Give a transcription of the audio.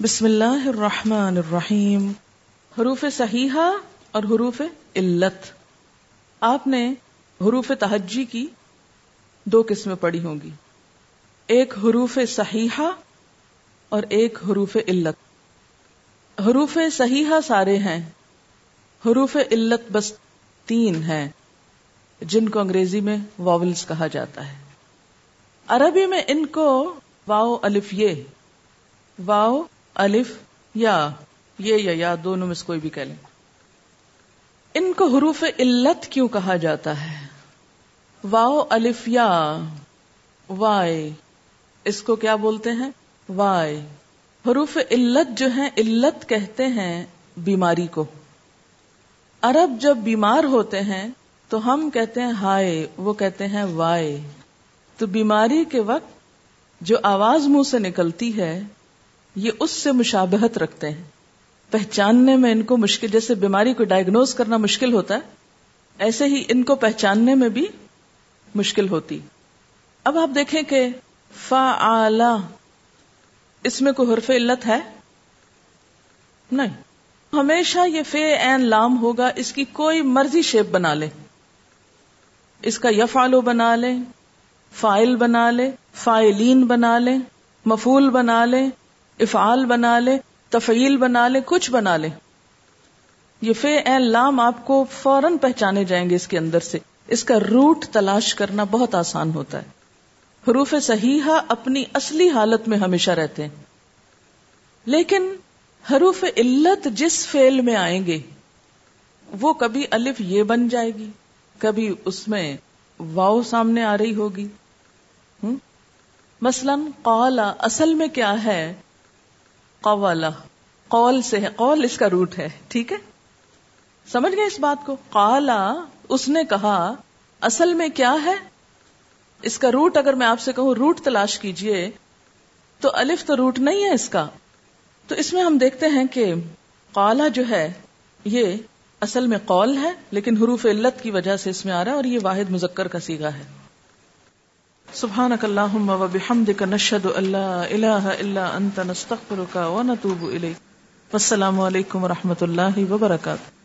بسم اللہ الرحمن الرحیم حروف صحیحہ اور حروف علت آپ نے حروف تہجی کی دو قسمیں پڑھی ہوں گی۔ ایک حروف صحیحہ اور ایک حروف علت حروف صحیحہ سارے ہیں حروف علت بس تین ہیں، جن کو انگریزی میں واولز کہا جاتا ہے۔ عربی میں ان کو واؤ الف یہ، واؤ الف، یا، یہ یا یا، دونوں میں سے کوئی بھی کہہ لیں۔ ان کو حروف علت کیوں کہا جاتا ہے؟ واؤ، الف، یا، وائے۔ اس کو کیا بولتے ہیں؟ وائے۔ حروف علت جو ہیں، علت کہتے ہیں بیماری کو۔ عرب جب بیمار ہوتے ہیں، تو ہم کہتے ہیں ہائے، وہ کہتے ہیں وائے۔ تو بیماری کے وقت جو آواز منہ سے نکلتی ہے یہ اس سے مشابہت رکھتے ہیں۔ پہچاننے میں ان کو مشکل، جیسے بیماری کو ڈائگنوز کرنا مشکل ہوتا ہے، ایسے ہی ان کو پہچاننے میں بھی مشکل ہوتی۔ اب آپ دیکھیں کہ فا اس میں کوئی حرف علت ہے؟ نہیں۔ ہمیشہ یہ فے این لام ہوگا، اس کی کوئی مرضی شیپ بنا لے۔ اس کا یفالو بنا لے فائل بنا لے فائلین بنا لے مفول بنا لے افعال بنا لے، تفعیل بنا لے، کچھ بنا لے۔ یہ فے اے لام آپ کو فوراً پہچانے جائیں گے اس کے اندر سے۔ اس کا روٹ تلاش کرنا بہت آسان ہوتا ہے۔ حروف صحیحہ اپنی اصلی حالت میں ہمیشہ رہتے ہیں۔ لیکن حروف علت جس فیل میں آئیں گے، وہ کبھی الف یہ بن جائے گی، کبھی اس میں واؤ سامنے آ رہی ہوگی۔ مثلاً قالا اصل میں کیا ہے؟ قولا قول سے ہے قول اس کا روٹ ہے. ٹھیک ہے؟ سمجھ گئے اس بات کو؟ قالا اس نے کہا، اصل میں کیا ہے؟ اس کا روٹ اگر میں آپ سے کہوں روٹ تلاش کیجیے، تو الف تو روٹ نہیں ہے اس کا. تو اس میں ہم دیکھتے ہیں کہ قالا جو ہے، یہ اصل میں قول ہے، لیکن حروف علت کی وجہ سے اس میں آ رہا ہے اور یہ واحد مذکر کا سیگا ہے۔ سبحانك اللهم وبحمدك نشهد ان لا اله الا انت نستغفرك ونتوب اليك والسلام علیکم ورحمۃ اللہ وبرکاتہ.